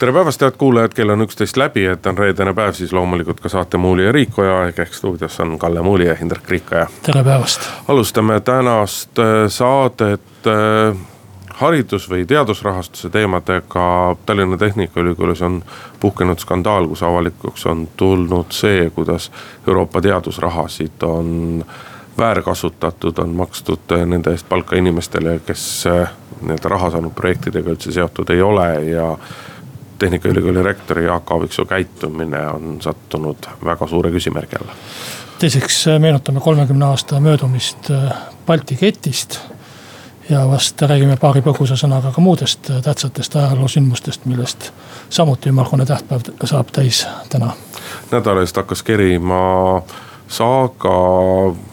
tere päevast, head kuulajad, kell on üksteist läbi, et on reedene päev, siis loomulikult ka saate Muuli ja Riikoja ehk ehk stuudios on Kalle Muuli ja Hindrek Riikoja. tere päevast. alustame tänast äh, saadet äh, haridus- või teadusrahastuse teemadega. Tallinna Tehnikaülikoolis on puhkenud skandaal, kus avalikuks on tulnud see, kuidas Euroopa teadusrahasid on väärkasutatud, on makstud äh, nende eest palka inimestele, kes nii-öelda raha saanud projektidega üldse seotud ei ole ja Tehnikaülikooli rektori Jaak Aaviksoo käitumine on sattunud väga suure küsimärgi alla. teiseks äh, meenutame kolmekümne aasta möödumist äh, Balti ketist. ja vast räägime paari põgusa sõnaga ka muudest äh, tähtsatest ajaloosündmustest, millest samuti ümmargune tähtpäev saab täis täna. nädala eest hakkas kerima saaga,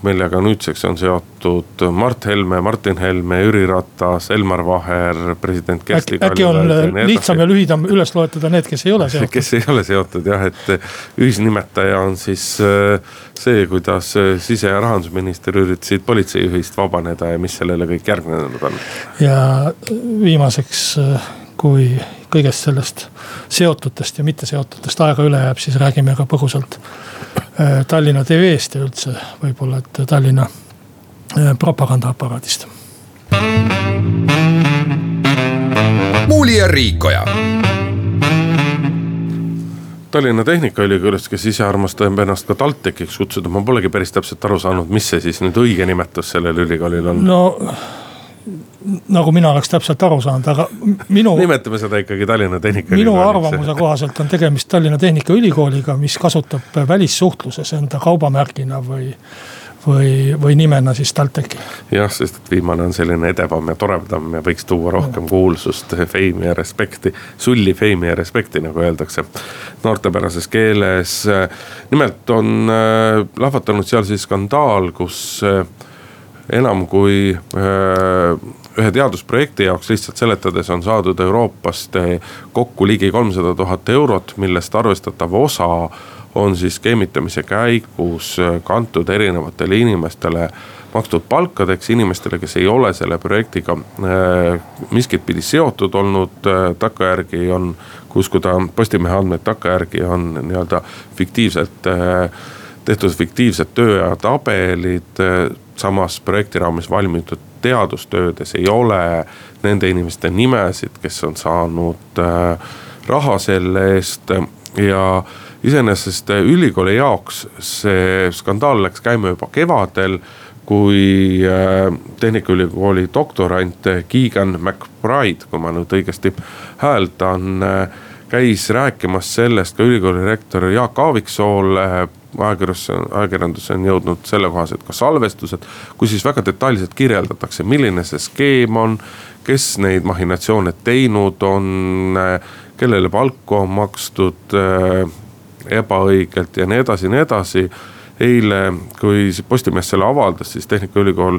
millega nüüdseks on seotud Mart Helme, Martin Helme, Jüri Ratas, Elmar Vaher, president Kersti Kaljulaid. äkki on lihtsam ja lühidam üles loetleda need, kes ei ole seotud. kes ei ole seotud jah, et ühisnimetaja on siis äh, see, kuidas äh, sise- ja rahandusminister üritasid politseijuhist vabaneda ja mis sellele kõik järgnenud on. ja viimaseks, äh, kui kõigest sellest seotutest ja mitteseotutest aega üle jääb, siis räägime ka põgusalt Äh, Tallinna TV-st ja üldse võib-olla, et Tallinna äh, propagandaaparaadist. muuli ja Riikoja. Tallinna Tehnikaülikoolist, kes ise armastab ennast ka TalTechiks kutsuda, ma polegi päris täpselt aru saanud, mis see siis nüüd õige nimetus sellel ülikoolil on? no nagu mina oleks täpselt aru saanud, aga minu. nimetame seda ikkagi Tallinna Tehnikaülikooliks. minu arvamuse kohaselt on tegemist Tallinna Tehnikaülikooliga, mis kasutab välissuhtluses enda kaubamärgina või või, või nimena siis TalTechi. jah, sest et viimane on selline edevam ja toredam ja võiks tuua rohkem kuulsust, feimi ja respekti. sulli, feimi ja respekti, nagu öeldakse noortepärases keeles. nimelt on äh, lahvatanud seal siis skandaal, kus äh, enam kui äh, ühe teadusprojekti jaoks lihtsalt seletades on saadud Euroopast eh, kokku ligi kolmsada tuhat eurot, millest arvestatav osa on siis skeemitamise käigus eh, kantud erinevatele inimestele makstud palkadeks inimestele, kes ei ole selle projektiga äh, miskit pidi seotud olnud äh,. takkajärgi on, kui uskuda Postimehe andmeid, takkajärgi on nii-öelda fiktiivselt äh, tehtud fiktiivsed tööaja tabelid samas projekti raames valminud teadustöödes ei ole nende inimeste nimesid, kes on saanud äh, raha selle eest. Ja iseenesest ülikooli jaoks see skandaal läks käima juba kevadel, kui äh, Tehnikaülikooli doktorant Keegan McBride, kui ma nüüd õigesti hääldan, äh, käis rääkimas sellest ka ülikooli rektor Jaak Aaviksoole ajakirjandus, ajakirjandusse on jõudnud sellekohased ka salvestused, kus siis väga detailselt kirjeldatakse, milline see skeem on, kes neid mahhinatsioone teinud on, kellele palku on makstud äh, ebaõigelt ja nii edasi ja nii edasi. eile, kui Postimees selle avaldas, siis Tehnikaülikool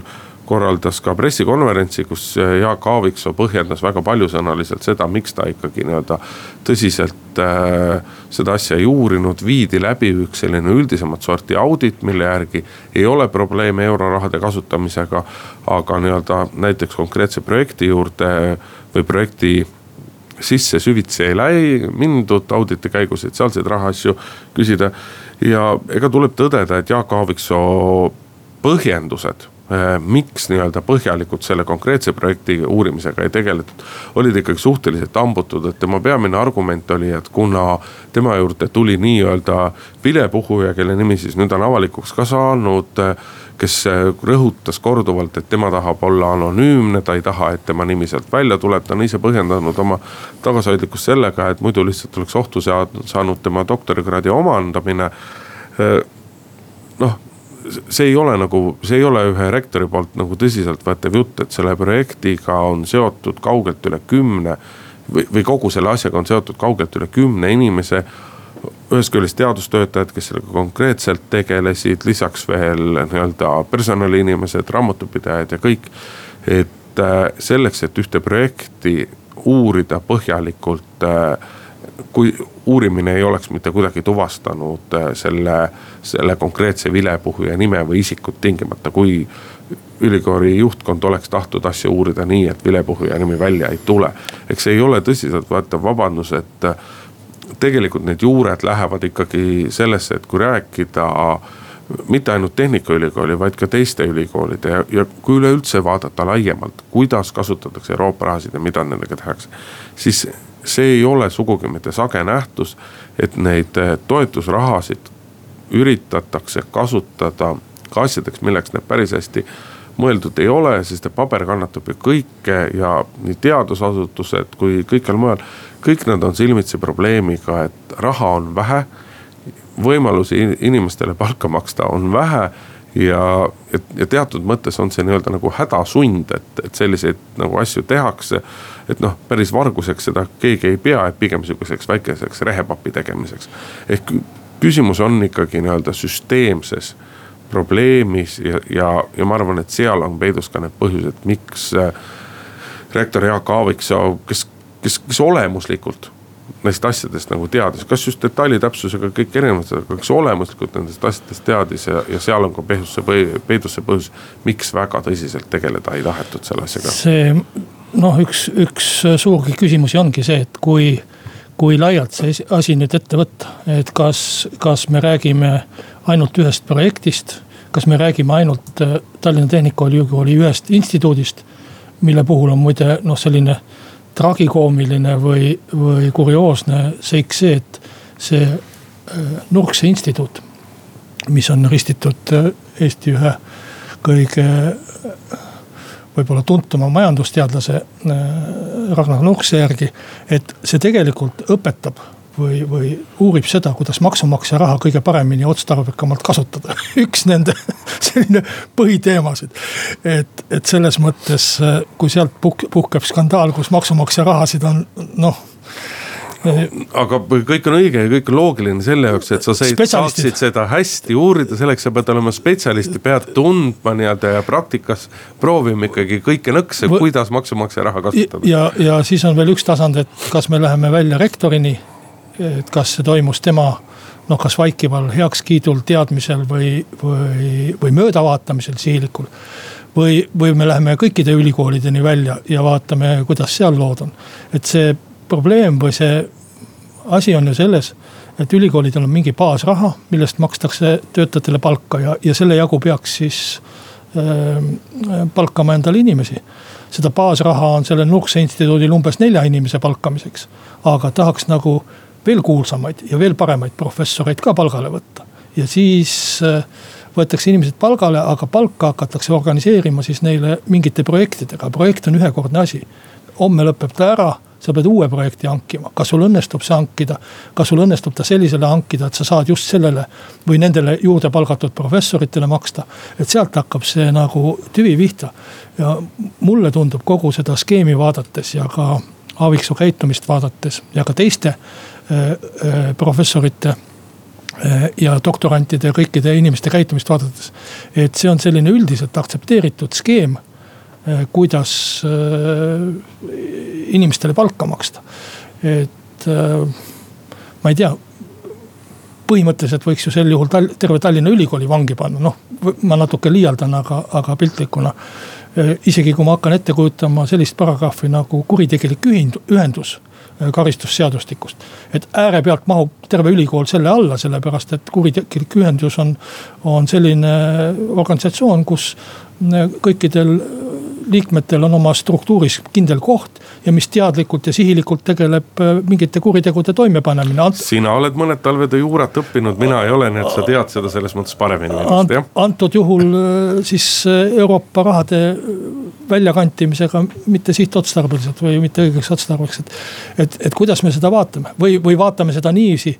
korraldas ka pressikonverentsi, kus äh, Jaak Aaviksoo põhjendas väga paljusõnaliselt seda, miks ta ikkagi nii-öelda tõsiselt äh, seda asja ei uurinud. viidi läbi üks selline üldisemat sorti audit, mille järgi ei ole probleeme eurorahade kasutamisega. aga nii-öelda näiteks konkreetse projekti juurde või projekti sisse süvitsi ei läi, mindud auditi käigus, et sealseid rahaasju küsida. ja ega tuleb tõdeda, et Jaak Aaviksoo põhjendused miks nii-öelda põhjalikult selle konkreetse projekti uurimisega ei tegeletud. olid ikkagi suhteliselt hambutud, et tema peamine argument oli, et kuna tema juurde tuli nii-öelda vilepuhuja, kelle nimi siis nüüd on avalikuks ka saanud kes rõhutas korduvalt, et tema tahab olla anonüümne, ta ei taha, et tema nimi sealt välja tuleb, ta on ise põhjendanud oma tagasihoidlikkust sellega, et muidu lihtsalt oleks ohtu saanud tema doktorikraadi omandamine äh, noh, see ei ole nagu, see ei ole ühe rektori poolt nagu tõsiseltvõetav jutt, et selle projektiga on seotud kaugelt üle kümne. või, või kogu selle asjaga on seotud kaugelt üle kümne inimese. ühest küljest teadustöötajad, kes sellega konkreetselt tegelesid, lisaks veel nii-öelda personaliinimesed, raamatupidajad ja kõik. et äh, selleks, et ühte projekti uurida põhjalikult äh, kui uurimine ei oleks mitte kuidagi tuvastanud äh, selle, selle konkreetse vilepuhuja nime või isikut tingimata, kui ülikooli juhtkond oleks tahtnud asja uurida nii, et vilepuhuja nimi välja ei tule. eks see ei ole tõsiseltvõetav vabandus, et tegelikult need juured lähevad ikkagi sellesse, et kui rääkida mitte ainult Tehnikaülikooli, vaid ka teiste ülikoolide ja, ja kui üleüldse vaadata laiemalt, kuidas kasutatakse Euroopa rahasid ja mida nendega tehakse. siis see ei ole sugugi mitte sage nähtus, et neid eh, toetusrahasid üritatakse kasutada ka asjadeks, milleks need päris hästi mõeldud ei ole, sest et paber kannatab ju kõike ja nii teadusasutused kui kõikjal mujal kõik nad on silmitsi probleemiga, et raha on vähe. võimalusi inimestele palka maksta on vähe ja, ja, teatud mõttes on see nii-öelda nagu hädasund, et, et selliseid nagu asju tehakse. Et noh, päris varguseks seda keegi ei pea, et pigem sihukeseks väikeseks rehepapi tegemiseks. ehk küsimus on ikkagi nii-öelda süsteemses probleemis ja, ja, ja ma arvan, et seal on peidus ka need põhjused, miks äh, rektor Jaak Aaviksoo, kes kes, kes olemuslikult neist asjadest nagu teadis, kas just detailitäpsusega kõik erinevad, aga kes olemuslikult nendest asjadest teadis ja, ja seal on ka peidus see, peidus see põhjus, miks väga tõsiselt tegeleda ei tahetud selle asjaga. see noh, üks, üks suuri küsimusi ongi see, et kui, kui laialt see asi nüüd ette võtta, et kas, kas me räägime ainult ühest projektist, kas me räägime ainult äh, Tallinna Tehnikaülikooli ühest instituudist, mille puhul on muide noh, selline tragikoomiline või, või kurioosne seik see, et see äh, Nurkse instituut, mis on ristitud äh, Eesti ühe kõige võib-olla tuntuma majandusteadlase Ragnar Nurkse järgi. et see tegelikult õpetab või, või uurib seda, kuidas maksumaksja raha kõige paremini ja otstarbekamalt kasutada. üks nende selline põhiteemasid. et, et selles mõttes, kui sealt puhk-, puhkeb skandaal, kus maksumaksja rahasid on noh aga kõik on õige ja kõik on loogiline selle jaoks, et sa saaksid seda hästi uurida, selleks sa pead olema spetsialist ja pead tundma nii-öelda ja praktikas proovima ikkagi kõiki nõkse, kuidas maksumaksja raha kasutada. ja, ja siis on veel üks tasand, et kas me läheme välja rektorini et kas see toimus tema noh, kas vaikival heakskiidul, teadmisel või, või, või möödavaatamisel sihilikul. või, või me läheme kõikide ülikoolideni välja ja vaatame, kuidas seal lood on. et see probleem või see asi on ju selles, et ülikoolidel on mingi baasraha, millest makstakse töötajatele palka ja, ja selle jagu peaks siis äh, palkama endale inimesi seda baasraha on sellel Nurkse instituudil umbes nelja inimese palkamiseks. aga tahaks nagu veel kuulsamaid ja veel paremaid professoreid ka palgale võtta. ja siis äh, võetakse inimesed palgale, aga palka hakatakse organiseerima siis neile mingite projektidega, projekt on ühekordne asi. homme lõpeb ta ära, sa pead uue projekti hankima, kas sul õnnestub see hankida. kas sul õnnestub ta sellisele hankida, et sa saad just sellele või nendele juurde palgatud professoritele maksta. et sealt hakkab see nagu tüvi pihta. ja mulle tundub kogu seda skeemi vaadates ja ka Aaviksoo käitumist vaadates ja ka teiste Äh, äh, professorite äh, ja doktorantide ja kõikide inimeste käitumist vaadates. et see on selline üldiselt aktsepteeritud skeem, kuidas inimestele palka maksta. et ma ei tea, põhimõtteliselt võiks ju sel juhul Tall terve Tallinna Ülikooli vangi panna, noh ma natuke liialdan, aga, aga piltlikuna. isegi kui ma hakkan ette kujutama sellist paragrahvi nagu kuritegelik ühendus Äh, karistusseadustikust. et äärepealt mahub terve ülikool selle alla, sellepärast et kuritegelik ühendus on, on selline organisatsioon, kus kõikidel liikmetel on oma struktuuris kindel koht ja mis teadlikult ja sihilikult tegeleb äh, mingite kuritegude toimepanemine Ant.... sina oled mõned talved juurat õppinud, mina ei ole, nii et sa tead seda selles mõttes paremini minust jah. antud juhul äh, siis äh, Euroopa rahade väljakantimisega mitte sihtotstarbeliselt või mitte õigeks otstarbeks, et. et, et kuidas me seda vaatame või, või vaatame seda niiviisi,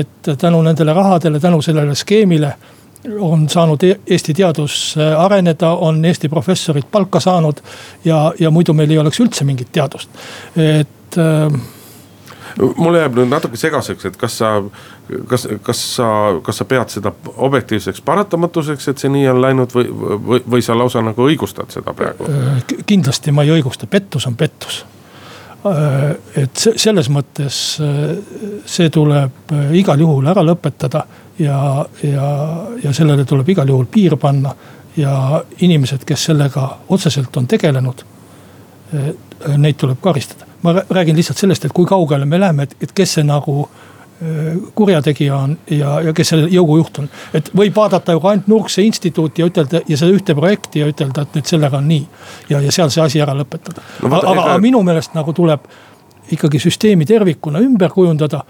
et tänu nendele rahadele, tänu sellele skeemile on saanud e-, Eesti teadus äh, areneda, on Eesti professorid palka saanud ja, ja muidu meil ei oleks üldse mingit teadust, et äh, mulle jääb nüüd natuke segaseks, et kas sa, kas, kas sa, kas sa pead seda objektiivseks paratamatuseks, et see nii on läinud või, või, või sa lausa nagu õigustad seda praegu? kindlasti ma ei õigusta, pettus on pettus et selles mõttes see tuleb igal juhul ära lõpetada ja, ja, ja sellele tuleb igal juhul piir panna. ja inimesed, kes sellega otseselt on tegelenud, neid tuleb karistada ma räägin lihtsalt sellest, et kui kaugele me läheme, et, et kes see nagu äh, kurjategija on ja, ja kes selle jõugujuht on. et võib vaadata ju ka ainult Nurkse instituuti ja ütelda ja seda ühte projekti ja ütelda, et nüüd sellega on nii. ja, ja seal see asi ära lõpetada no,. aga, aga minu meelest nagu tuleb ikkagi süsteemi tervikuna ümber kujundada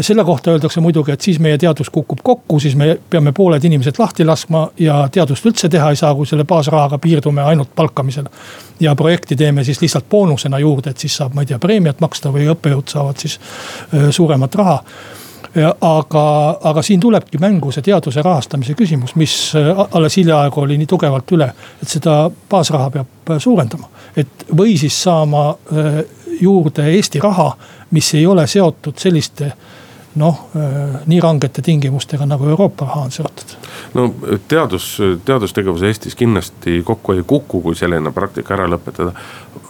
selle kohta öeldakse muidugi, et siis meie teadus kukub kokku, siis me peame pooled inimesed lahti laskma ja teadust üldse teha ei saa, kui selle baasrahaga piirdume ainult palkamisele. ja projekti teeme siis lihtsalt boonusena juurde, et siis saab, ma ei tea, preemiat maksta või õppejõud saavad siis suuremat raha Ja, aga, aga siin tulebki mängu see teaduse rahastamise küsimus, mis alles hiljaaegu oli nii tugevalt üle, et seda baasraha peab suurendama. et või siis saama juurde Eesti raha, mis ei ole seotud selliste noh, äh, nii rangete tingimustega nagu Euroopa raha on seotud. no teadus, teadustegevus Eestis kindlasti kokku ei kuku, kui selline praktika ära lõpetada.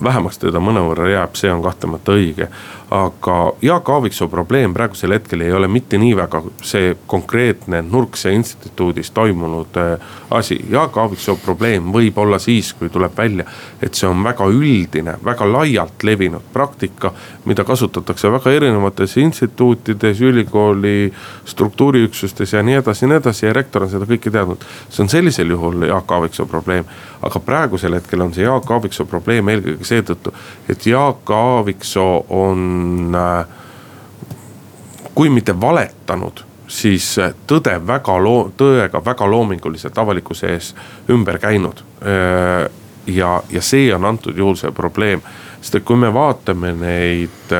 Vähemaks teda mõnevõrra jääb, see on kahtlemata õige aga Jaak Aaviksoo probleem praegusel hetkel ei ole mitte nii väga see konkreetne Nurkse instituudis toimunud äh, asi. Jaak Aaviksoo probleem võib olla siis, kui tuleb välja, et see on väga üldine, väga laialt levinud praktika. mida kasutatakse väga erinevates instituutides, ülikooli struktuuriüksustes ja nii edasi ja nii edasi ja rektor on seda kõike teadnud. see on sellisel juhul Jaak Aaviksoo probleem, aga praegusel hetkel on see Jaak Aaviksoo probleem eelkõige seetõttu, et Jaak Aaviksoo on äh, kui mitte valetanud, siis äh, tõde väga loo-, tõega väga loominguliselt avalikkuse ees ümber käinud. Äh, ja, ja see on antud juhul see probleem, sest et kui me vaatame neid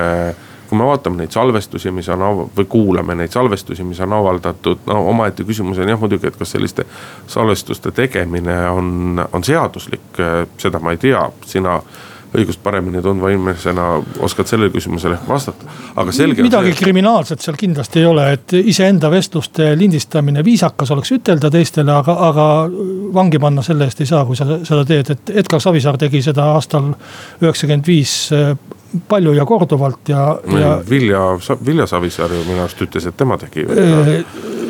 kui me vaatame neid salvestusi, mis on või kuulame neid salvestusi, mis on avaldatud, no omaette küsimus on jah muidugi, et kas selliste salvestuste tegemine on, on seaduslik, seda ma ei tea, sina õigust paremini tundva inimesena oskad sellele küsimusele vastata, aga selge. midagi see... kriminaalset seal kindlasti ei ole, et iseenda vestluste lindistamine, viisakas oleks ütelda teistele, aga, aga vangi panna selle eest ei saa, kui sa seda teed, et Edgar Savisaar tegi seda aastal üheksakümmend viis palju ja korduvalt ja, ja. Vilja, Vilja Savisaar ju minu arust ütles, et tema tegi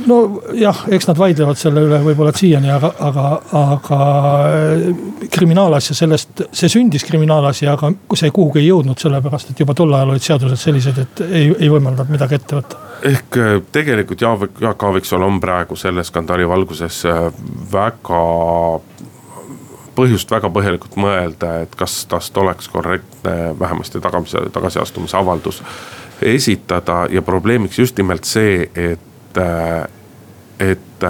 nojah, eks nad vaidlevad selle üle võib-olla siiani, aga, aga, aga äh, kriminaalasja sellest, see sündis kriminaalasi, aga see kuhugi ei jõudnud, sellepärast et juba tol ajal olid seadused sellised, et ei, ei võimaldanud midagi ette võtta ehk äh, tegelikult Jaak, Aaviksoo on praegu selle skandaali valguses äh, väga põhjust väga põhjalikult mõelda, et kas tast oleks korrektne vähemasti tagamise, tagasiastumise avaldus esitada ja probleemiks just nimelt see, et et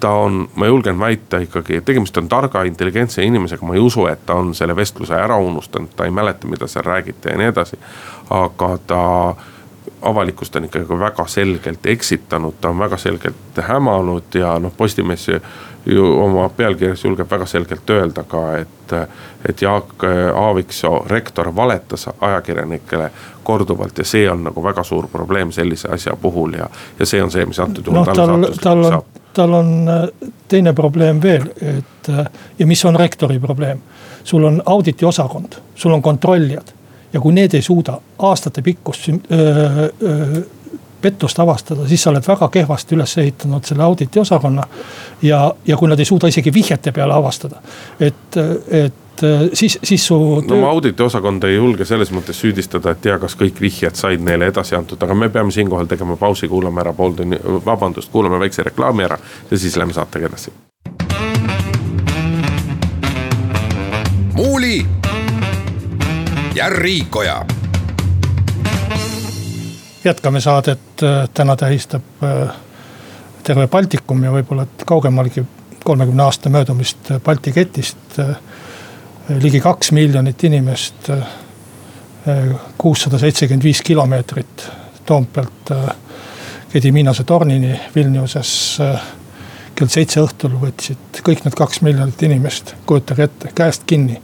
ta on, ma julgen väita ikkagi, tegemist on targa, intelligentse inimesega, ma ei usu, et ta on selle vestluse ära unustanud, ta ei mäleta, mida seal räägiti ja nii edasi. aga ta avalikkust on ikkagi väga selgelt eksitanud, ta on väga selgelt hämanud ja noh, Postimees ju oma pealkirjas julgeb väga selgelt öelda ka, et, et Jaak Aaviksoo, rektor valetas ajakirjanikele korduvalt ja see on nagu väga suur probleem sellise asja puhul ja, ja see on see, mis antud juhul no, tal, tal on, tal on äh, teine probleem veel, et äh, ja mis on rektori probleem. sul on auditiosakond, sul on kontrollijad ja kui need ei suuda aastate pikkust öö, öö, pettust avastada, siis sa oled väga kehvasti üles ehitanud selle auditi osakonna. Ja, ja kui nad ei suuda isegi vihjete peale avastada, et, et siis, siis su. no ma auditi osakonda ei julge selles mõttes süüdistada, et tea, kas kõik vihjed said neile edasi antud, aga me peame siinkohal tegema pausi, kuulame ära pool tunni, vabandust, kuulame väikse reklaami ära ja siis lähme saatega edasi. muuli ja Riikoja jätkame saadet, äh, täna tähistab äh, terve Baltikum ja võib-olla kaugemalgi kolmekümne aasta möödumist Balti ketist. ligi kaks miljonit inimest, kuussada seitsekümmend viis kilomeetrit Toompealt Gedimiinase tornini Vilniuses. kell seitse õhtul võtsid kõik need kaks miljonit inimest, kujutage ette, käest kinni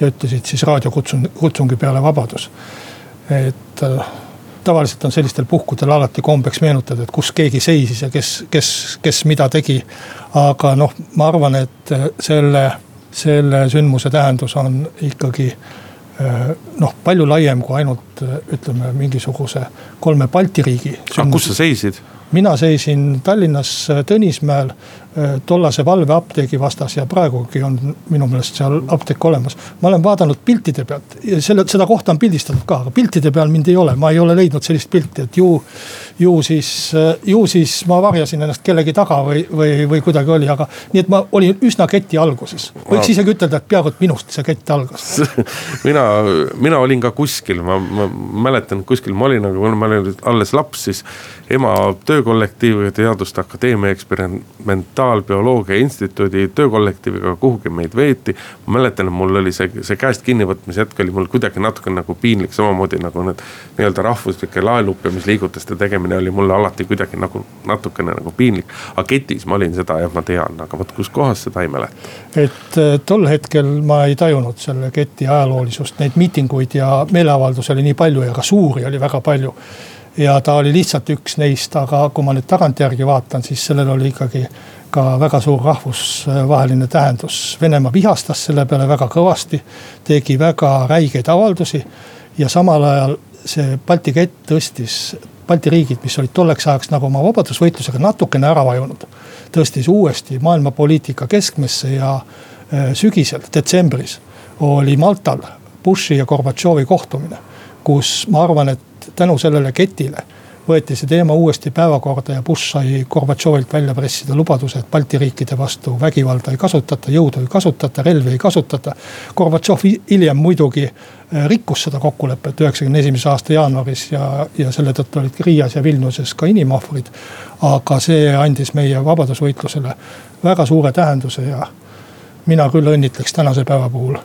ja ütlesid siis raadiokutsungi peale vabadus. et tavaliselt on sellistel puhkudel alati kombeks meenutada, et kus keegi seisis ja kes, kes, kes mida tegi. aga noh, ma arvan, et selle, selle sündmuse tähendus on ikkagi noh, palju laiem kui ainult ütleme mingisuguse kolme Balti riigi. aga kus sa seisid? Mina seisin Tallinnas Tõnismäel Äh, tollase valveapteegi vastas ja praegugi on minu meelest seal apteek olemas. ma olen vaadanud piltide pealt ja selle, seda kohta on pildistatud ka, aga piltide peal mind ei ole, ma ei ole leidnud sellist pilti, et ju. Ju siis, äh, ju siis ma varjasin ennast kellegi taga või, või, või kuidagi oli, aga nii et ma olin üsna keti alguses. võiks isegi ütelda, et peaaegu et minust see kett algas mina, mina olin ka kuskil, ma, ma mäletan kuskil ma olin, aga kui ma olin alles laps, siis ema töökollektiiviga Teaduste Akadeemia Eksperimentaalbioloogia Instituudi töökollektiiviga kuhugi meid veeti. ma mäletan, et mul oli see, see käest kinnivõtmise hetk oli mul kuidagi natuke nagu piinlik, samamoodi nagu need nii-öelda rahvuslike laelupjamisliigutuste tegemine oli mulle alati kuidagi nagu natukene nagu piinlik. aga ketis ma olin seda jah, ma tean, aga vot kus kohas seda ei mäleta. et äh, tol hetkel ma ei tajunud selle keti ajaloolisust, neid miitinguid ja meeleavaldusi oli nii palju ja ka suuri oli väga palju ja ta oli lihtsalt üks neist, aga kui ma nüüd tagantjärgi vaatan, siis sellel oli ikkagi ka väga suur rahvusvaheline tähendus. Venemaa vihastas selle peale väga kõvasti, tegi väga räigeid avaldusi ja samal ajal see Balti kett tõstis Balti riigid, mis olid tolleks ajaks nagu oma vabadusvõitlusega natukene ära vajunud. tõstis uuesti maailmapoliitika keskmesse ja äh, sügisel, detsembris oli Maltal Bushi ja Gorbatšovi kohtumine. kus ma arvan, et tänu sellele ketile võeti see teema uuesti päevakorda ja Bush sai Gorbatšovilt välja pressida lubaduse, et Balti riikide vastu vägivalda ei kasutata, jõudu ei kasutata, relvi ei kasutata. Gorbatšov hiljem muidugi äh, rikkus seda kokkulepet üheksakümne esimese aasta jaanuaris ja, ja selle tõttu olid Riias ja Vilniuses ka inimohvrid. aga see andis meie vabadusvõitlusele väga suure tähenduse ja mina küll õnnitleks tänase päeva puhul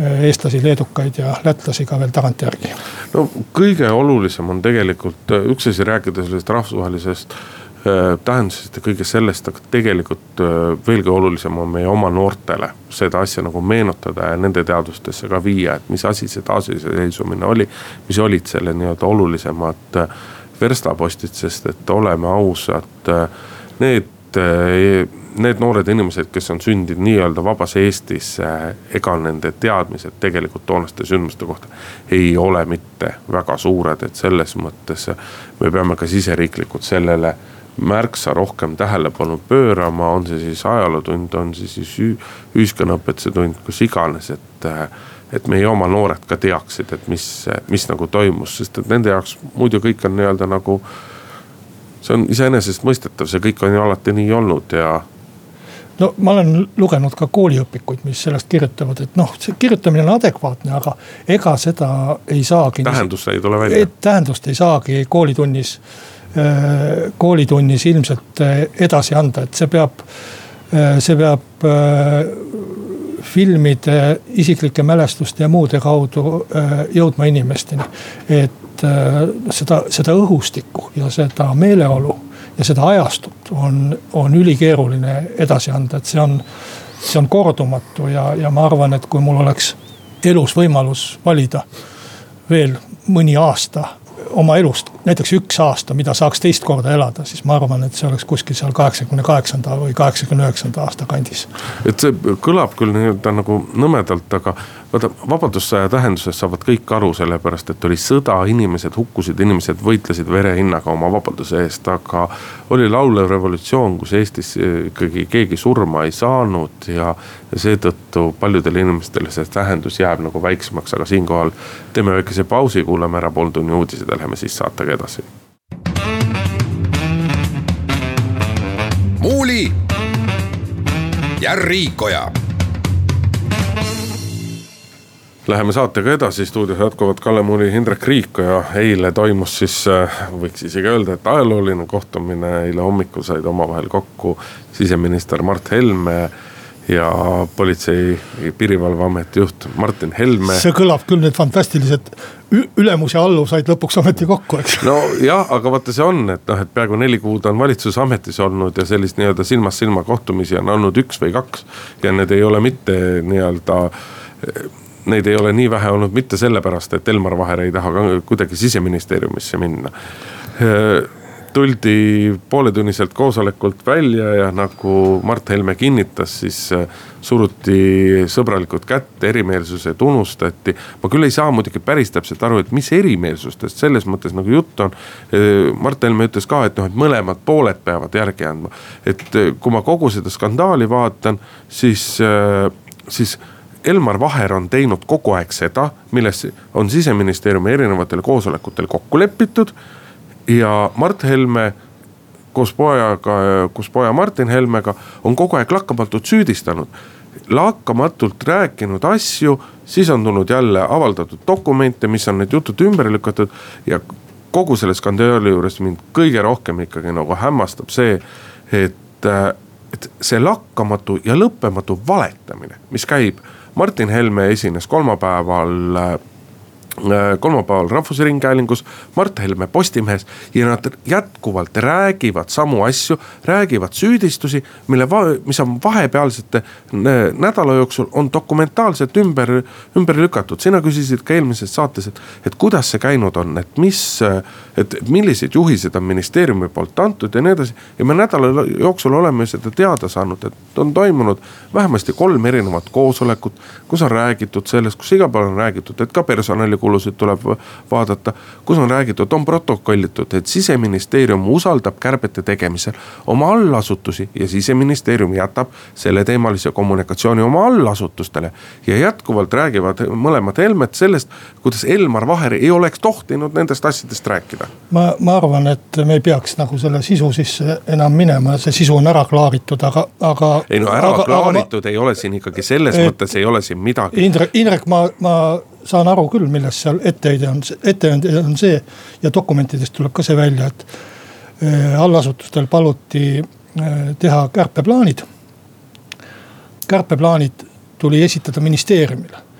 eestlasi, leedukaid ja lätlasi ka veel tagantjärgi. no kõige olulisem on tegelikult äh, üks asi rääkida sellest rahvusvahelisest äh, tähendusest ja kõigest sellest, aga tegelikult veelgi olulisem on meie oma noortele seda asja nagu meenutada ja nende teadvustesse ka viia, et mis asi see taasiseseisvumine oli. mis olid selle nii-öelda olulisemad verstapostid, sest et oleme ausad, need need noored inimesed, kes on sündinud nii-öelda vabas Eestis, ega nende teadmised tegelikult toonaste sündmuste kohta ei ole mitte väga suured, et selles mõttes me peame ka siseriiklikult sellele märksa rohkem tähelepanu pöörama, on see siis ajalootund, on see siis ühiskonnaõpetuse tund, kus iganes, et et meie oma noored ka teaksid, et mis, mis nagu toimus, sest et nende jaoks muidu kõik on nii-öelda nagu. see on iseenesestmõistetav, see kõik on ju alati nii olnud ja no ma olen lugenud ka kooliõpikuid, mis sellest kirjutavad, et noh, see kirjutamine on adekvaatne, aga ega seda ei saagi. tähendust ei tule välja. tähendust ei saagi koolitunnis, äh, koolitunnis ilmselt äh, edasi anda, et see peab, äh, see peab filmide, isiklike mälestuste ja muude kaudu jõudma inimesteni. et seda, seda õhustikku ja seda meeleolu ja seda ajastut on, on ülikeeruline edasi anda, et see on, see on kordumatu ja, ja ma arvan, et kui mul oleks elus võimalus valida veel mõni aasta oma elust, näiteks üks aasta, mida saaks teist korda elada, siis ma arvan, et see oleks kuskil seal kaheksakümne kaheksanda või kaheksakümne üheksanda aasta kandis. et see kõlab küll nii-öelda nagu nõmedalt, aga vaata vabadussõja tähenduses saavad kõik aru, sellepärast et oli sõda, inimesed hukkusid, inimesed võitlesid verehinnaga oma vabaduse eest, aga. oli laulev revolutsioon, kus Eestis ikkagi keegi surma ei saanud ja, ja seetõttu paljudele inimestele see tähendus jääb nagu väiksemaks, aga siinkohal teeme väikese pausi, kuulame ära pooltunni uudised ja läheme siis saatega edasi. muuli ja Riikoja Läheme saatega edasi, stuudios jätkuvad Kalle Muuli, Indrek Riik ja eile toimus siis, äh, võiks isegi öelda, et ajalooline kohtumine, eile hommikul said omavahel kokku siseminister Mart Helme ja politsei piirivalveameti juht Martin Helme. see kõlab küll nüüd fantastiliselt, ülemus ja alluv said lõpuks ometi kokku, eks. nojah, aga vaata, see on, et noh, et peaaegu neli kuud on valitsus ametis olnud ja sellist nii-öelda silmast silma kohtumisi on olnud üks või kaks. ja need ei ole mitte nii-öelda neid ei ole nii vähe olnud mitte sellepärast, et Elmar Vaher ei taha kuidagi siseministeeriumisse minna tuldi pooletunniselt koosolekult välja ja nagu Mart Helme kinnitas, siis suruti sõbralikult kätt, erimeelsused unustati. ma küll ei saa muidugi päris täpselt aru, et mis erimeelsustest selles mõttes nagu jutt on. Mart Helme ütles ka, et noh, et mõlemad pooled peavad järgi andma. et kui ma kogu seda skandaali vaatan, siis, siis Elmar Vaher on teinud kogu aeg seda, milles on siseministeeriumi erinevatel koosolekutel kokku lepitud ja Mart Helme koos pojaga, koos poja Martin Helmega on kogu aeg lakkamatult süüdistanud lakkamatult rääkinud asju, siis on tulnud jälle avaldatud dokumente, mis on need jutud ümber lükatud. ja kogu selle skandaali juures mind kõige rohkem ikkagi nagu hämmastab see, et, et see lakkamatu ja lõppematu valetamine, mis käib. Martin Helme esines kolmapäeval Äh, kolmapäeval Rahvusringhäälingus, Mart Helme Postimehes ja nad jätkuvalt räägivad samu asju, räägivad süüdistusi, mille, mis on vahepealsete äh, nädala jooksul on dokumentaalselt ümber, ümber lükatud. sina küsisid ka eelmises saates, et, et kuidas see käinud on, et mis, et millised juhised on ministeeriumi poolt antud ja nii edasi. ja me nädala jooksul oleme seda teada saanud, et on toimunud vähemasti kolm erinevat koosolekut, kus on räägitud sellest, kus igal pool on räägitud, et ka personalikulu kulusid tuleb vaadata. kus on räägitud, on protokollitud, et siseministeerium usaldab kärbete tegemisel oma allasutusi ja siseministeerium jätab selleteemalise kommunikatsiooni oma allasutustele. ja jätkuvalt räägivad mõlemad Helmed sellest, kuidas Elmar Vaher ei oleks tohtinud nendest asjadest rääkida. ma, ma arvan, et me ei peaks nagu selle sisu sisse enam minema, see sisu on ära klaaritud, aga, aga. ei no ära aga, klaaritud aga, ei ole siin ikkagi selles et, mõttes ei ole siin midagi. Indrek, Indrek, ma, ma saan aru küll, milles seal etteheide on, etteheide on see ja dokumentidest tuleb ka see välja, et äh, allasutustel paluti äh, teha kärpeplaanid. kärpeplaanid tuli esitada ministeeriumile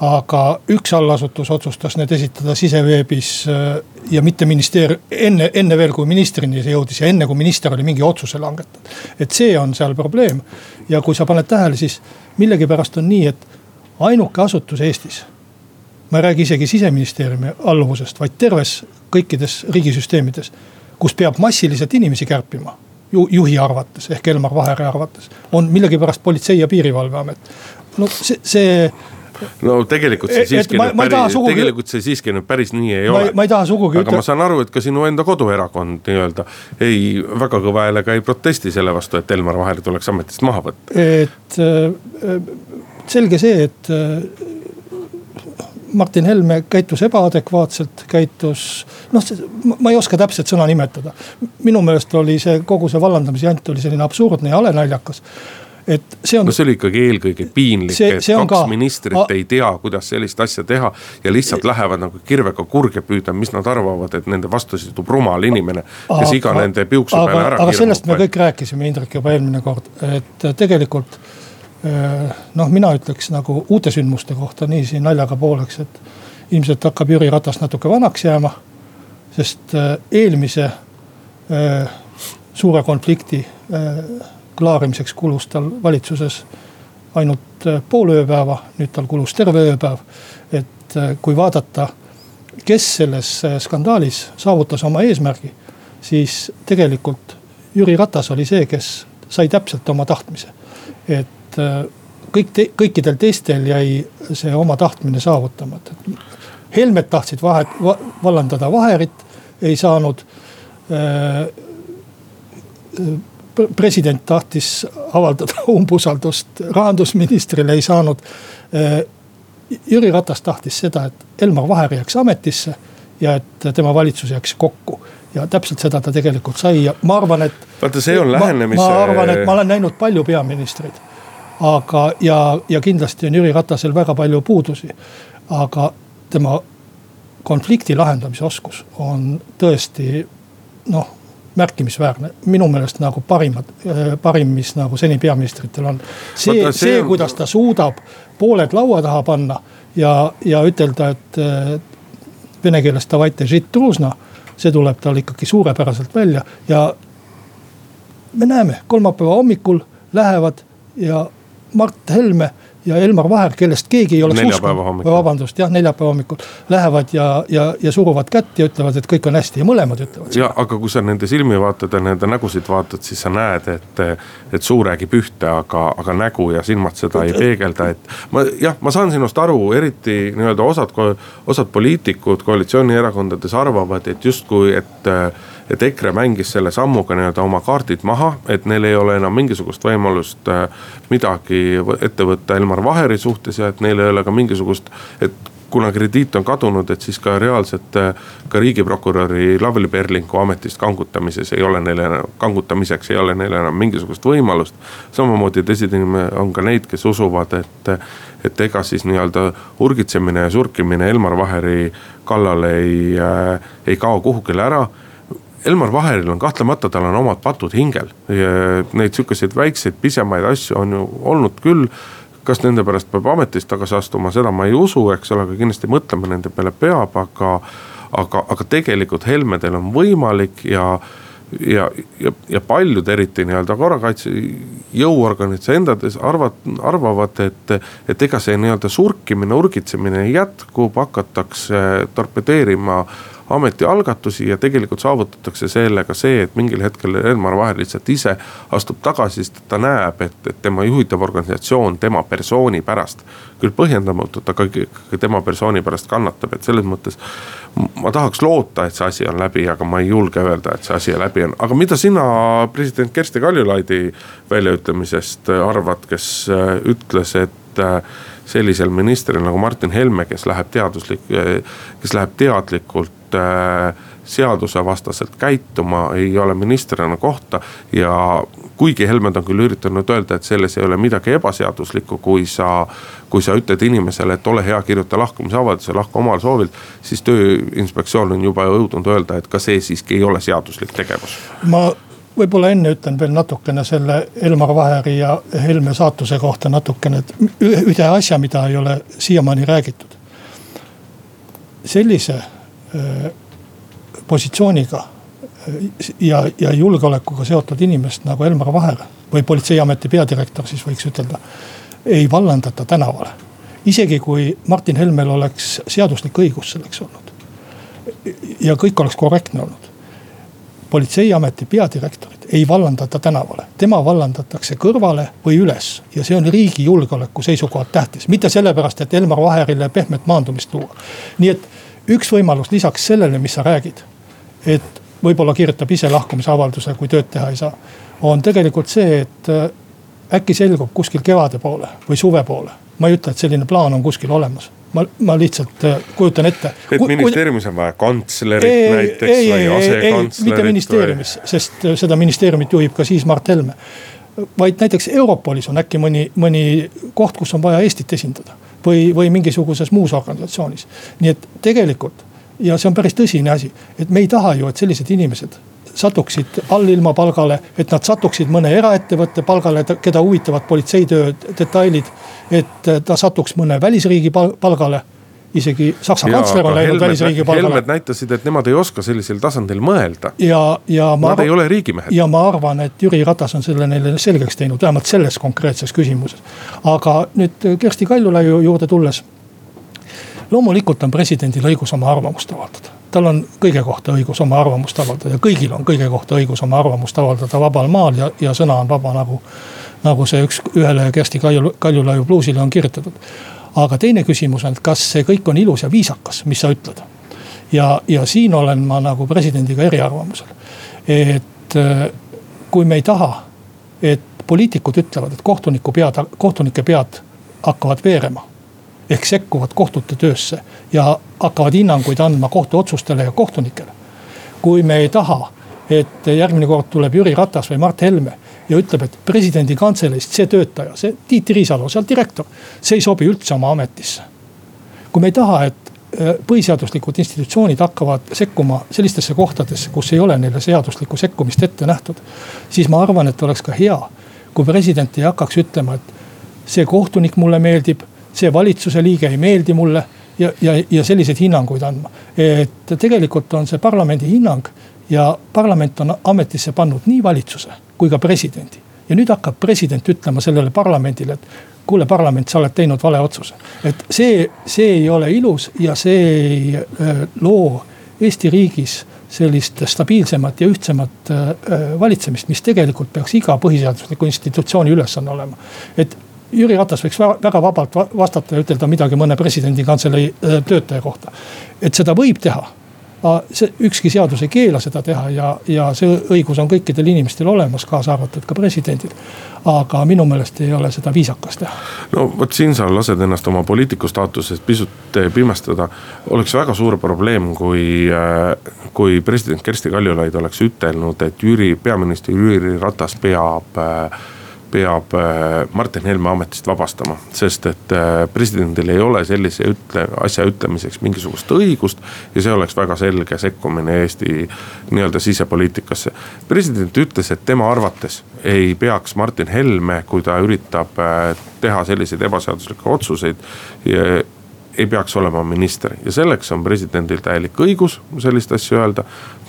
aga üks allasutus otsustas need esitada siseveebis äh, ja mitte ministeerium, enne, enne veel kui ministrini see jõudis ja enne kui minister oli mingi otsuse langetanud. et see on seal probleem ja kui sa paned tähele, siis millegipärast on nii, et ainuke asutus Eestis ma ei räägi isegi siseministeeriumi alluvusest, vaid terves kõikides riigisüsteemides, kus peab massiliselt inimesi kärpima ju, juhi arvates ehk Elmar Vaheri arvates, on millegipärast Politsei- ja Piirivalveamet. no see, see no tegelikult see siiski ma, ma päris, sugugi... tegelikult see siiski nüüd päris nii ei ma, ole. ma ei taha sugugi. aga ütle... ma saan aru, et ka sinu enda koduerakond nii-öelda ei, väga kõva häälega ei protesti selle vastu, et Elmar Vaher tuleks ametist maha võtta. et äh, selge see, et äh, Martin Helme käitus ebaadekvaatselt, käitus, noh, ma ei oska täpset sõna nimetada. minu meelest oli see kogu see vallandamise jant oli selline absurdne ja halenaljakas et see on. no see oli ikkagi eelkõige piinlik, et kaks ka... ministrit a... ei tea, kuidas sellist asja teha. ja lihtsalt lähevad nagu kirvega kurge püüda, mis nad arvavad, et nende vastu sidub rumal inimene, kes iga aga, nende piuksu peale ära. aga sellest me kõik rääkisime, Indrek, juba eelmine kord, et tegelikult noh, mina ütleks nagu uute sündmuste kohta niiviisi naljaga pooleks, et ilmselt hakkab Jüri Ratas natuke vanaks jääma. sest äh, eelmise äh, suure konflikti klaarimiseks kulus tal valitsuses ainult pool ööpäeva, nüüd tal kulus terve ööpäev. et kui vaadata, kes selles skandaalis saavutas oma eesmärgi, siis tegelikult Jüri Ratas oli see, kes sai täpselt oma tahtmise. et et äh, kõik te, kõikidel teistel jäi see oma tahtmine saavutamata. Helmed tahtsid vahet va,, vallandada Vaherit, ei saanud äh, president tahtis avaldada umbusaldust rahandusministrile, ei saanud. Äh, Jüri Ratas tahtis seda, et Elmar Vaher jääks ametisse ja et tema valitsus jääks kokku. ja täpselt seda ta tegelikult sai ja ma arvan, et. vaata, see on lähenemise. ma arvan, et ma olen näinud palju peaministreid aga, ja, ja kindlasti on Jüri Ratasel väga palju puudusi. aga tema konflikti lahendamise oskus on tõesti noh, märkimisväärne, minu meelest nagu parimad, parim, mis nagu seni peaministritel on. see, see, see, kuidas ta suudab pooled laua taha panna ja, ja ütelda, et vene keeles davайте žit truzna, see tuleb tal ikkagi suurepäraselt välja ja me näeme, kolmapäeva hommikul lähevad ja Mart Helme ja Elmar Vaher, kellest keegi ei oleks uskunud, vabandust jah, neljapäeva hommikul. Lähevad ja, ja, ja suruvad kätt ja ütlevad, et kõik on hästi ja mõlemad ütlevad. ja aga kui sa nende silmi vaatad ja nende nägusid vaatad, siis sa näed, et, et suu räägib ühte, aga, aga nägu ja silmad seda ei peegelda, et. ma jah, ma saan sinust aru, eriti nii-öelda osad, osad poliitikud koalitsioonierakondades arvavad, et justkui, et et EKRE mängis selle sammuga nii-öelda oma kaardid maha, et neil ei ole enam mingisugust võimalust äh, midagi ette võtta Elmar Vaheri suhtes ja et neil ei ole ka mingisugust, et kuna krediit on kadunud, et siis ka reaalselt äh, ka riigiprokuröri Lavly Perlingu ametist kangutamises ei ole neil enam, kangutamiseks ei ole neil enam mingisugust võimalust. samamoodi tõsine on ka neid, kes usuvad, et, et ega siis nii-öelda urgitsemine ja surkimine Elmar Vaheri kallale ei äh,, ei kao kuhugile ära Elmar Vaheril on kahtlemata, tal on omad patud hingel. Neid sihukeseid väikseid pisemaid asju on ju olnud küll. kas nende pärast peab ametist tagasi astuma, seda ma ei usu, eks ole, aga kindlasti mõtlema nende peale peab, aga. aga, aga tegelikult Helmedel on võimalik ja ja, ja, ja paljud eriti nii-öelda korrakaitse jõuorganid endades arvad, arvavad, et, et ega see nii-öelda surkimine, urgitsemine jätkub, hakatakse torpedeerima ametialgatusi ja tegelikult saavutatakse sellega see, et mingil hetkel Elmar Vaher lihtsalt ise astub tagasi, sest ta näeb, et, et tema juhitav organisatsioon tema persooni pärast. küll põhjendamatult, aga ikkagi tema persooni pärast kannatab, et selles mõttes ma tahaks loota, et see asi on läbi, aga ma ei julge öelda, et see asi läbi on, aga mida sina president Kersti Kaljulaidi väljaütlemisest arvad, kes ütles, et sellisel ministril nagu Martin Helme, kes läheb teaduslik, kes läheb teadlikult Äh, seadusevastaselt käituma ei ole ministrina kohta. ja kuigi Helmed on küll üritanud öelda, et selles ei ole midagi ebaseaduslikku, kui sa, kui sa ütled inimesele, et ole hea, kirjuta lahkumisavalduse, lahku omal soovil. siis tööinspektsioon on juba jõudnud öelda, et ka see siiski ei ole seaduslik tegevus. ma võib-olla enne ütlen veel natukene selle Elmar Vaheri ja Helme saatuse kohta natukene, et ühe asja, mida ei ole siiamaani räägitud. sellise Äh, positsiooniga äh, ja, ja julgeolekuga seotud inimest nagu Elmar Vaher või politseiameti peadirektor siis võiks ütelda. ei vallandata tänavale, isegi kui Martin Helmel oleks seaduslik õigus selleks olnud. ja kõik oleks korrektne olnud. politseiameti peadirektorit ei vallandata tänavale, tema vallandatakse kõrvale või üles ja see on riigi julgeoleku seisukohalt tähtis, mitte sellepärast, et Elmar Vaherile pehmet maandumist luua. nii et üks võimalus lisaks sellele, mis sa räägid, et võib-olla kirjutab ise lahkumisavalduse, kui tööd teha ei saa. on tegelikult see, et äh, äkki selgub kuskil kevade poole või suve poole. ma ei ütle, et selline plaan on kuskil olemas ma, ma lihtsalt äh, kujutan ette. et ministeeriumis on vaja kantslerit ei, näiteks ei, või asekantslerit? mitte ministeeriumis või..., sest äh, seda ministeeriumit juhib ka siis Mart Helme. Vaid näiteks Europolis on äkki mõni, mõni koht, kus on vaja Eestit esindada või, või mingisuguses muus organisatsioonis. nii et tegelikult ja see on päris tõsine asi, et me ei taha ju, et sellised inimesed satuksid allilma palgale, et nad satuksid mõne eraettevõtte palgale, keda huvitavad politseitöö detailid. et ta satuks mõne välisriigi palgale isegi Saksa ja, kantsler on läinud välisriigi palgale. Helmed näitasid, et nemad ei oska sellisel tasandil mõelda. ja, ja ma. Nad ei ole riigimehed. ja ma arvan, et Jüri Ratas on selle neile selgeks teinud, vähemalt selles konkreetses küsimuses. aga nüüd Kersti Kaljulaiu juurde tulles. loomulikult on presidendil õigus oma arvamust avaldada tal on kõige kohta õigus oma arvamust avaldada ja kõigil on kõige kohta õigus oma arvamust avaldada vabal maal ja, ja sõna on vaba nagu. nagu see üks, ühele Kersti Kalju, Kaljulaiu bluusile on kirjutatud aga teine küsimus on, et kas see kõik on ilus ja viisakas, mis sa ütled. ja, ja siin olen ma nagu presidendiga eriarvamusel. et äh, kui me ei taha, et poliitikud ütlevad, et kohtuniku pead, kohtunike pead hakkavad veerema. ehk sekkuvad kohtute töösse ja hakkavad hinnanguid andma kohtuotsustele ja kohtunikele. kui me ei taha, et järgmine kord tuleb Jüri Ratas või Mart Helme ja ütleb, et presidendi kantseleist see töötaja, see Tiit Riisalo, seal direktor, see ei sobi üldse oma ametisse. kui me ei taha, et äh, põhiseaduslikud institutsioonid hakkavad sekkuma sellistesse kohtadesse, kus ei ole neile seaduslikku sekkumist ette nähtud. siis ma arvan, et oleks ka hea, kui president ei hakkaks ütlema, et see kohtunik mulle meeldib, see valitsuse liige ei meeldi mulle ja, ja, ja selliseid hinnanguid andma. et tegelikult on see parlamendi hinnang ja parlament on ametisse pannud nii valitsuse kui ka presidendi. ja nüüd hakkab president ütlema sellele parlamendile, et kuule parlament, sa oled teinud vale otsuse. et see, see ei ole ilus ja see ei äh, loo Eesti riigis sellist stabiilsemat ja ühtsemat äh, valitsemist, mis tegelikult peaks iga põhiseadusliku institutsiooni ülesanne olema. et Jüri Ratas võiks väga vabalt vastata ja ütelda midagi mõne presidendi kantselei töötaja kohta. et seda võib teha see ükski seadus ei keela seda teha ja, ja see õigus on kõikidel inimestel olemas, kaasa arvatud ka presidendil. aga minu meelest ei ole seda viisakas teha. no vot siin sa lased ennast oma poliitiku staatusest pisut eh, pimestada. oleks väga suur probleem, kui, eh, kui president Kersti Kaljulaid oleks ütelnud, et Jüri, peaminister Jüri Ratas peab äh, peab äh, Martin Helme ametist vabastama. sest et äh, presidendil ei ole sellise ütle, asja ütlemiseks mingisugust õigust. ja see oleks väga selge sekkumine Eesti nii-öelda sisepoliitikasse. president ütles, et tema arvates ei peaks Martin Helme, kui ta üritab äh, teha selliseid ebaseaduslikke otsuseid ei peaks olema minister ja selleks on presidendil täielik õigus sellist asja öelda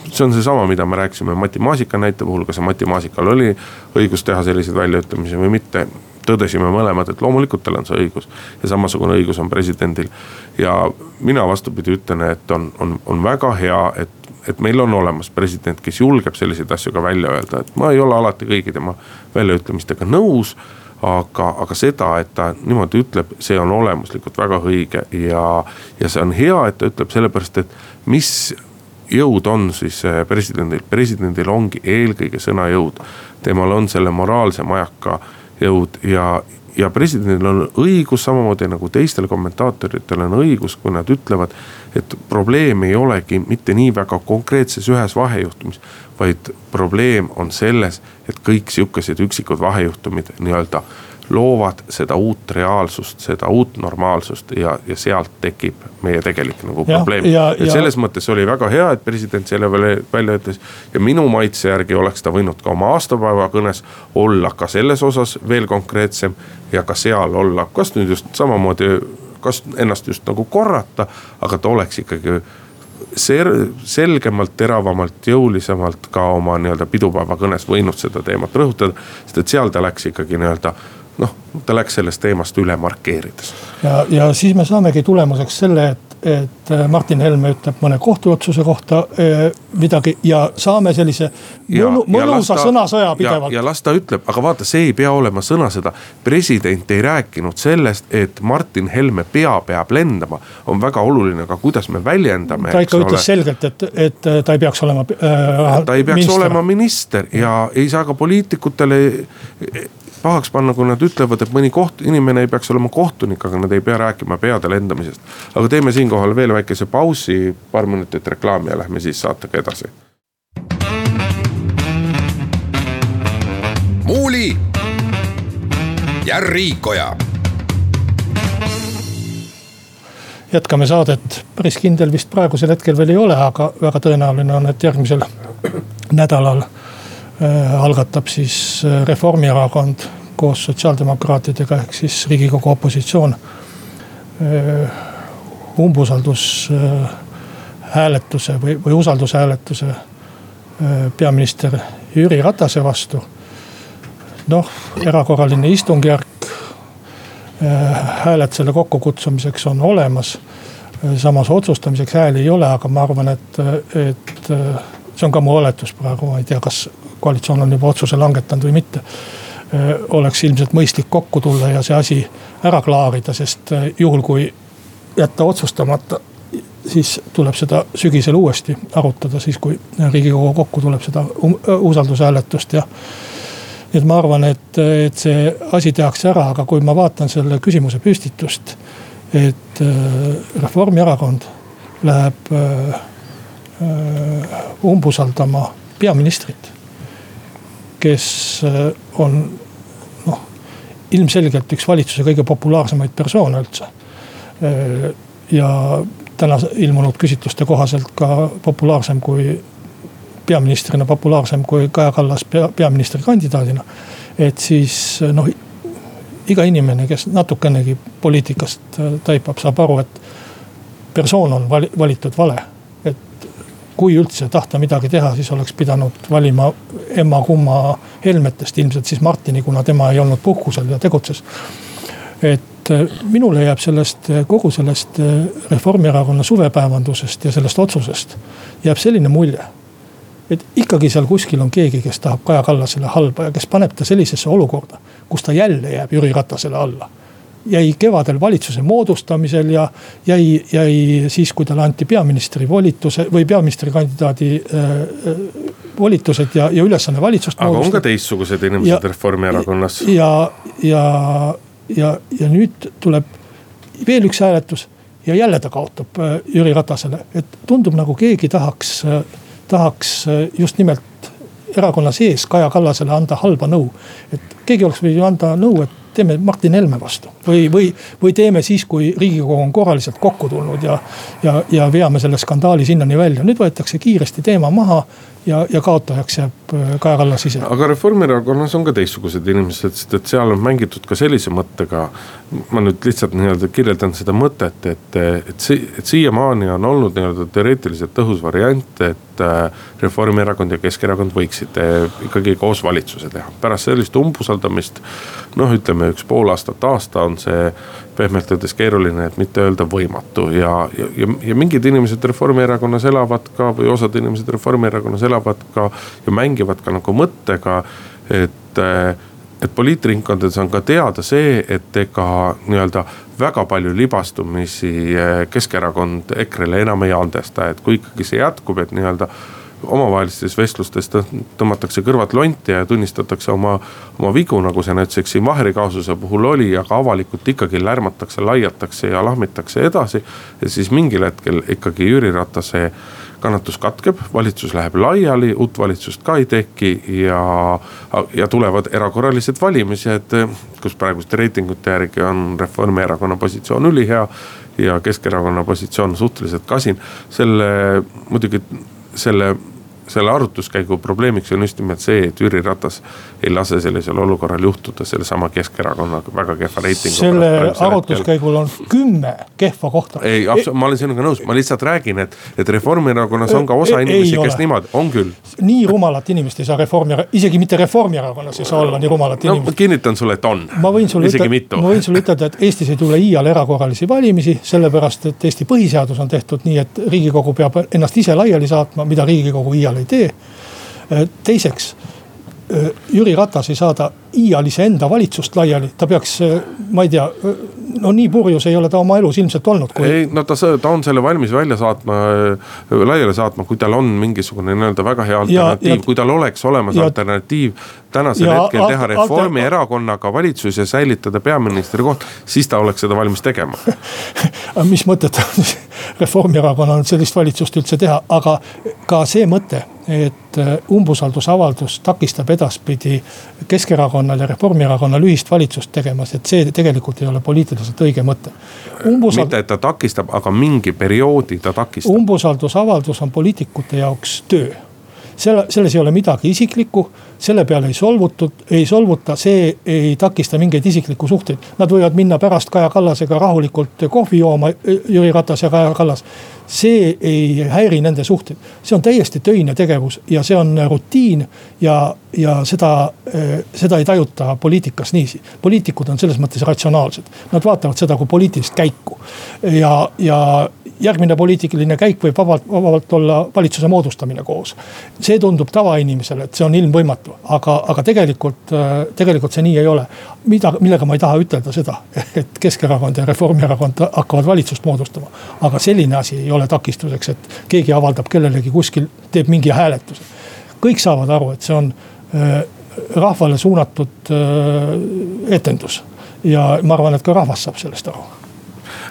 see on seesama, mida me rääkisime Mati Maasika näite puhul, kas Mati Maasikal oli õigus teha selliseid väljaütlemisi või mitte. tõdesime mõlemad, et loomulikult tal on see õigus ja samasugune õigus on presidendil. ja mina vastupidi ütlen, et on, on, on väga hea, et et meil on olemas president, kes julgeb selliseid asju ka välja öelda, et ma ei ole alati kõigi tema väljaütlemistega nõus aga, aga seda, et ta niimoodi ütleb, see on olemuslikult väga õige ja, ja see on hea, et ta ütleb sellepärast, et mis jõud on siis eh, presidendil, presidendil ongi eelkõige sõnajõud. temal on selle moraalse majaka jõud ja, ja presidendil on õigus, samamoodi nagu teistel kommentaatoritel on õigus, kui nad ütlevad. et probleem ei olegi mitte nii väga konkreetses ühes vahejuhtumis, vaid probleem on selles, et kõik sihukesed üksikud vahejuhtumid nii-öelda loovad seda uut reaalsust, seda uut normaalsust ja, ja sealt tekib meie tegelik nagu ja, probleem. et selles ja... mõttes oli väga hea, et president selle välja ütles. ja minu maitse järgi oleks ta võinud ka oma aastapäeva kõnes olla ka selles osas veel konkreetsem. ja ka seal olla, kas nüüd just samamoodi, kas ennast just nagu korrata, aga ta oleks ikkagi ser-, selgemalt, teravamalt, jõulisemalt ka oma nii-öelda pidupäeva kõnes võinud seda teemat rõhutada. sest et seal ta läks ikkagi nii-öelda noh, ta läks sellest teemast üle markeerides. ja, ja siis me saamegi tulemuseks selle, et, et äh, Martin Helme ütleb mõne kohtuotsuse kohta eh, midagi ja saame sellise mõnu, mõnusa sõnasõja pidevalt. ja las ta ütleb, aga vaata, see ei pea olema sõnasõda. president ei rääkinud sellest, et Martin Helme pea peab lendama. on väga oluline ka, kuidas me väljendame. ta ikka ütles ole. selgelt, et, et ta ei peaks olema äh,. ta ei peaks minister. olema minister ja ei saa ka poliitikutele pahaks panna, kui nad ütlevad, et mõni koht, inimene ei peaks olema kohtunik, aga nad ei pea rääkima peade lendamisest. aga teeme siinkohal veel väikese pausi, paar minutit reklaami ja lähme siis saatega edasi. muuli ja Riikoja jätkame saadet, päris kindel vist praegusel hetkel veel ei ole, aga väga tõenäoline on, et järgmisel nädalal algatab siis äh, Reformierakond koos sotsiaaldemokraatidega ehk siis riigikogu opositsioon äh, umbusaldushääletuse või, või usaldushääletuse peaminister Jüri Ratase vastu. noh, erakorraline istungjärk, hääled selle kokkukutsumiseks on olemas. samas otsustamiseks hääli ei ole, aga ma arvan, et, et see on ka mu oletus praegu, ma ei tea, kas koalitsioon on juba otsuse langetanud või mitte. oleks ilmselt mõistlik kokku tulla ja see asi ära klaarida, sest juhul kui jätta otsustamata, siis tuleb seda sügisel uuesti arutada, siis kui riigikogu kokku tuleb seda um-, usaldushääletust ja nii et ma arvan, et, et see asi tehakse ära, aga kui ma vaatan selle küsimuse püstitust, et Reformierakond läheb umbusaldama peaministrit kes äh, on noh, ilmselgelt üks valitsuse kõige populaarsemaid persoone üldse. Äh, ja täna ilmunud küsitluste kohaselt ka populaarsem kui, peaministrina populaarsem kui Kaja Kallas pea, peaministrikandidaadina. et siis noh, iga inimene, kes natukenegi poliitikast taipab, saab aru, et persoon on valitud vale kui üldse tahta midagi teha, siis oleks pidanud valima emma-kumma Helmetest, ilmselt siis Martini, kuna tema ei olnud puhkusel ja tegutses. et minule jääb sellest, kogu sellest Reformierakonna suvepäevandusest ja sellest otsusest jääb selline mulje et ikkagi seal kuskil on keegi, kes tahab Kaja Kallasele halba ja kes paneb ta sellisesse olukorda, kus ta jälle jääb Jüri Ratasele alla. Jäi kevadel valitsuse moodustamisel ja jäi, jäi siis, kui talle anti peaministri volituse või peaministrikandidaadi äh, volitused ja, ja ülesanne valitsust aga moodustada. on ka teistsugused inimesed ja, Reformierakonnas. ja, ja, ja, ja nüüd tuleb veel üks hääletus ja jälle ta kaotab äh, Jüri Ratasele, et tundub nagu keegi tahaks äh, tahaks äh, just nimelt erakonna sees Kaja Kallasele anda halba nõu. et keegi oleks võinud ju anda nõu, et teeme Martin Helme vastu või, või, või teeme siis, kui riigikogu on korraliselt kokku tulnud ja, ja, ja veame selle skandaali sinnani välja. nüüd võetakse kiiresti teema maha ja, ja kaotajaks jääb äh, Kaja Kallas ise. aga Reformierakonnas on ka teistsugused inimesed, sest et seal on mängitud ka sellise mõttega. ma nüüd lihtsalt nii-öelda kirjeldan seda mõtet, et, et see, et siiamaani on olnud nii-öelda teoreetiliselt tõhus variant, et äh, Reformierakond ja Keskerakond võiksid äh, ikkagi koos valitsuse teha. pärast sellist umbusaldamist noh, ütleme üks pool aastat, aasta on see pehmelt öeldes keeruline, et mitte öelda võimatu. Ja, ja, ja, ja mingid inimesed Reformierakonnas elavad ka või osad inimesed Reformierakonnas elavad ka ja mängivad ka nagu mõttega, et et poliitringkondades on ka teada see, et ega nii-öelda väga palju libastumisi Keskerakond EKRE-le enam ei andesta, et kui ikkagi see jätkub, et nii-öelda omavahelistes vestlustes tõmmatakse kõrvad lonti ja tunnistatakse oma, oma vigu, nagu see näiteks siin Vaheri kaasuse puhul oli, aga avalikult ikkagi lärmatakse, laiatakse ja lahmitakse edasi. ja siis mingil hetkel ikkagi Jüri Ratase kannatus katkeb, valitsus läheb laiali, uut valitsust ka ei teki ja, ja tulevad erakorralised valimised, kus praeguste reitingute järgi on Reformierakonna positsioon ülihea ja Keskerakonna positsioon suhteliselt kasin. selle muidugi selle selle arutluskäigu probleemiks on just nimelt see, et Jüri Ratas ei lase sellisel olukorral juhtuda sellesama Keskerakonna väga kehva reitingu. selle arutluskäigul on kümme kehva kohta. ei, ma olen sinuga nõus, ma lihtsalt räägin, et, et Reformierakonnas on ka osa ei, inimesi, kes niimoodi, on küll. nii rumalat inimest ei saa Reformierakonna, isegi mitte Reformierakonnas ei saa olla nii rumalat no, inimest. kinnitan sulle, et on. ma võin sulle ütelda, ma võin sulle ütelda, et Eestis ei tule iial erakorralisi valimisi, sellepärast et Eesti põhiseadus on tehtud nii, et riigikogu peab ennast ise laiali saatma, mida riigikogu iial ei tee. teiseks Jüri Ratas ei saada iial iseenda valitsust laiali, ta peaks, ma ei tea, no nii purjus ei ole ta oma elus ilmselt olnud kui.... ei, no ta, ta on selle valmis välja saatma, laiali saatma, kui tal on mingisugune nii-öelda väga hea alternatiiv, kui tal oleks olemas ja, alternatiiv. tänasel ja, hetkel teha Reformierakonnaga valitsus ja säilitada peaministri koht, siis ta oleks seda valmis tegema. Mis mõtet on Reformierakonnal sellist valitsust üldse teha, aga ka see mõte, et umbusaldusavaldus takistab edaspidi Keskerakonnal ja Reformierakonnal ühist valitsust tegemas, et see tegelikult ei ole poliitiliselt õige mõte. Umbusald... mitte, et ta takistab, aga mingi perioodi ta takistab. umbusaldusavaldus on poliitikute jaoks töö selle, selles ei ole midagi isiklikku, selle peale ei solvutud, ei solvuta, see ei takista mingeid isiklikku suhteid. Nad võivad minna pärast Kaja Kallasega rahulikult kohvi jooma, Jüri Ratas ja Kaja Kallas see ei häiri nende suhteid. see on täiesti töine tegevus ja see on rutiin ja, ja seda, seda ei tajuta poliitikas niiviisi. poliitikud on selles mõttes ratsionaalsed, nad vaatavad seda kui poliitilist käiku. ja, ja järgmine poliitiline käik võib vabalt, vabalt olla valitsuse moodustamine koos. see tundub tavainimesele, et see on ilmvõimatu, aga, aga tegelikult, eh, tegelikult see nii ei ole. mida, millega ma ei taha ütelda seda, et Keskerakond ja Reformierakond hakkavad valitsust moodustama, aga selline asi ei ole ole takistuseks, et keegi avaldab kellelegi kuskil, teeb mingi hääletuse. kõik saavad aru, et see on äh, rahvale suunatud äh, etendus ja ma arvan, et ka rahvas saab sellest aru.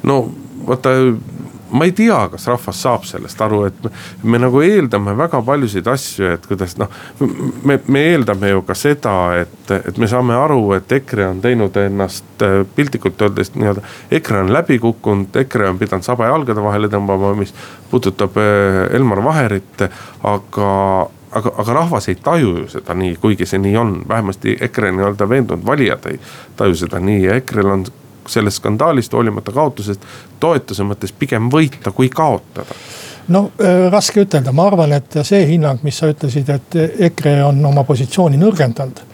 no vaata ma ei tea, kas rahvas saab sellest aru, et me, me nagu eeldame väga paljusid asju, et kuidas noh. me, me eeldame ju ka seda, et, et me saame aru, et EKRE on teinud ennast äh, piltlikult öeldes nii-öelda. EKRE on läbi kukkunud, EKRE on pidanud saba jalgade vahele tõmbama, mis puudutab äh, Elmar Vaherit, aga aga, aga rahvas ei taju ju seda nii, kuigi see nii on, vähemasti EKRE nii-öelda veendunud valijad ei taju seda nii ja EKRE-l on sellest skandaalist hoolimata kaotusest toetuse mõttes pigem võita kui kaotada? no äh, raske ütelda, ma arvan, et see hinnang, mis sa ütlesid, et EKRE on oma positsiooni nõrgendanud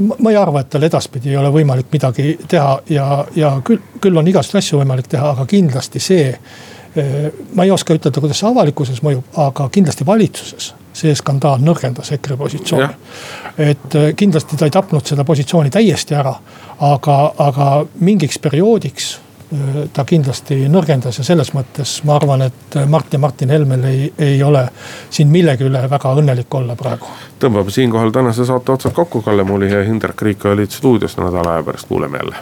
ma ei arva, et tal edaspidi ei ole võimalik midagi teha ja, ja küll, küll on igasuguseid asju võimalik teha, aga kindlasti see. ma ei oska ütelda, kuidas see avalikkuses mõjub, aga kindlasti valitsuses see skandaal nõrgendas EKRE positsiooni. et kindlasti ta ei tapnud seda positsiooni täiesti ära, aga, aga mingiks perioodiks ta kindlasti nõrgendas ja selles mõttes ma arvan, et Mart ja Martin Helmel ei, ei ole siin millegi üle väga õnnelik olla praegu. tõmbame siinkohal tänase saate otsad kokku, Kalle Muuli ja Hindrek Riik olid stuudios, nädala aja pärast kuuleme jälle.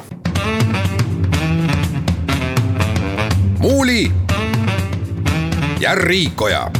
muuli ja Riikoja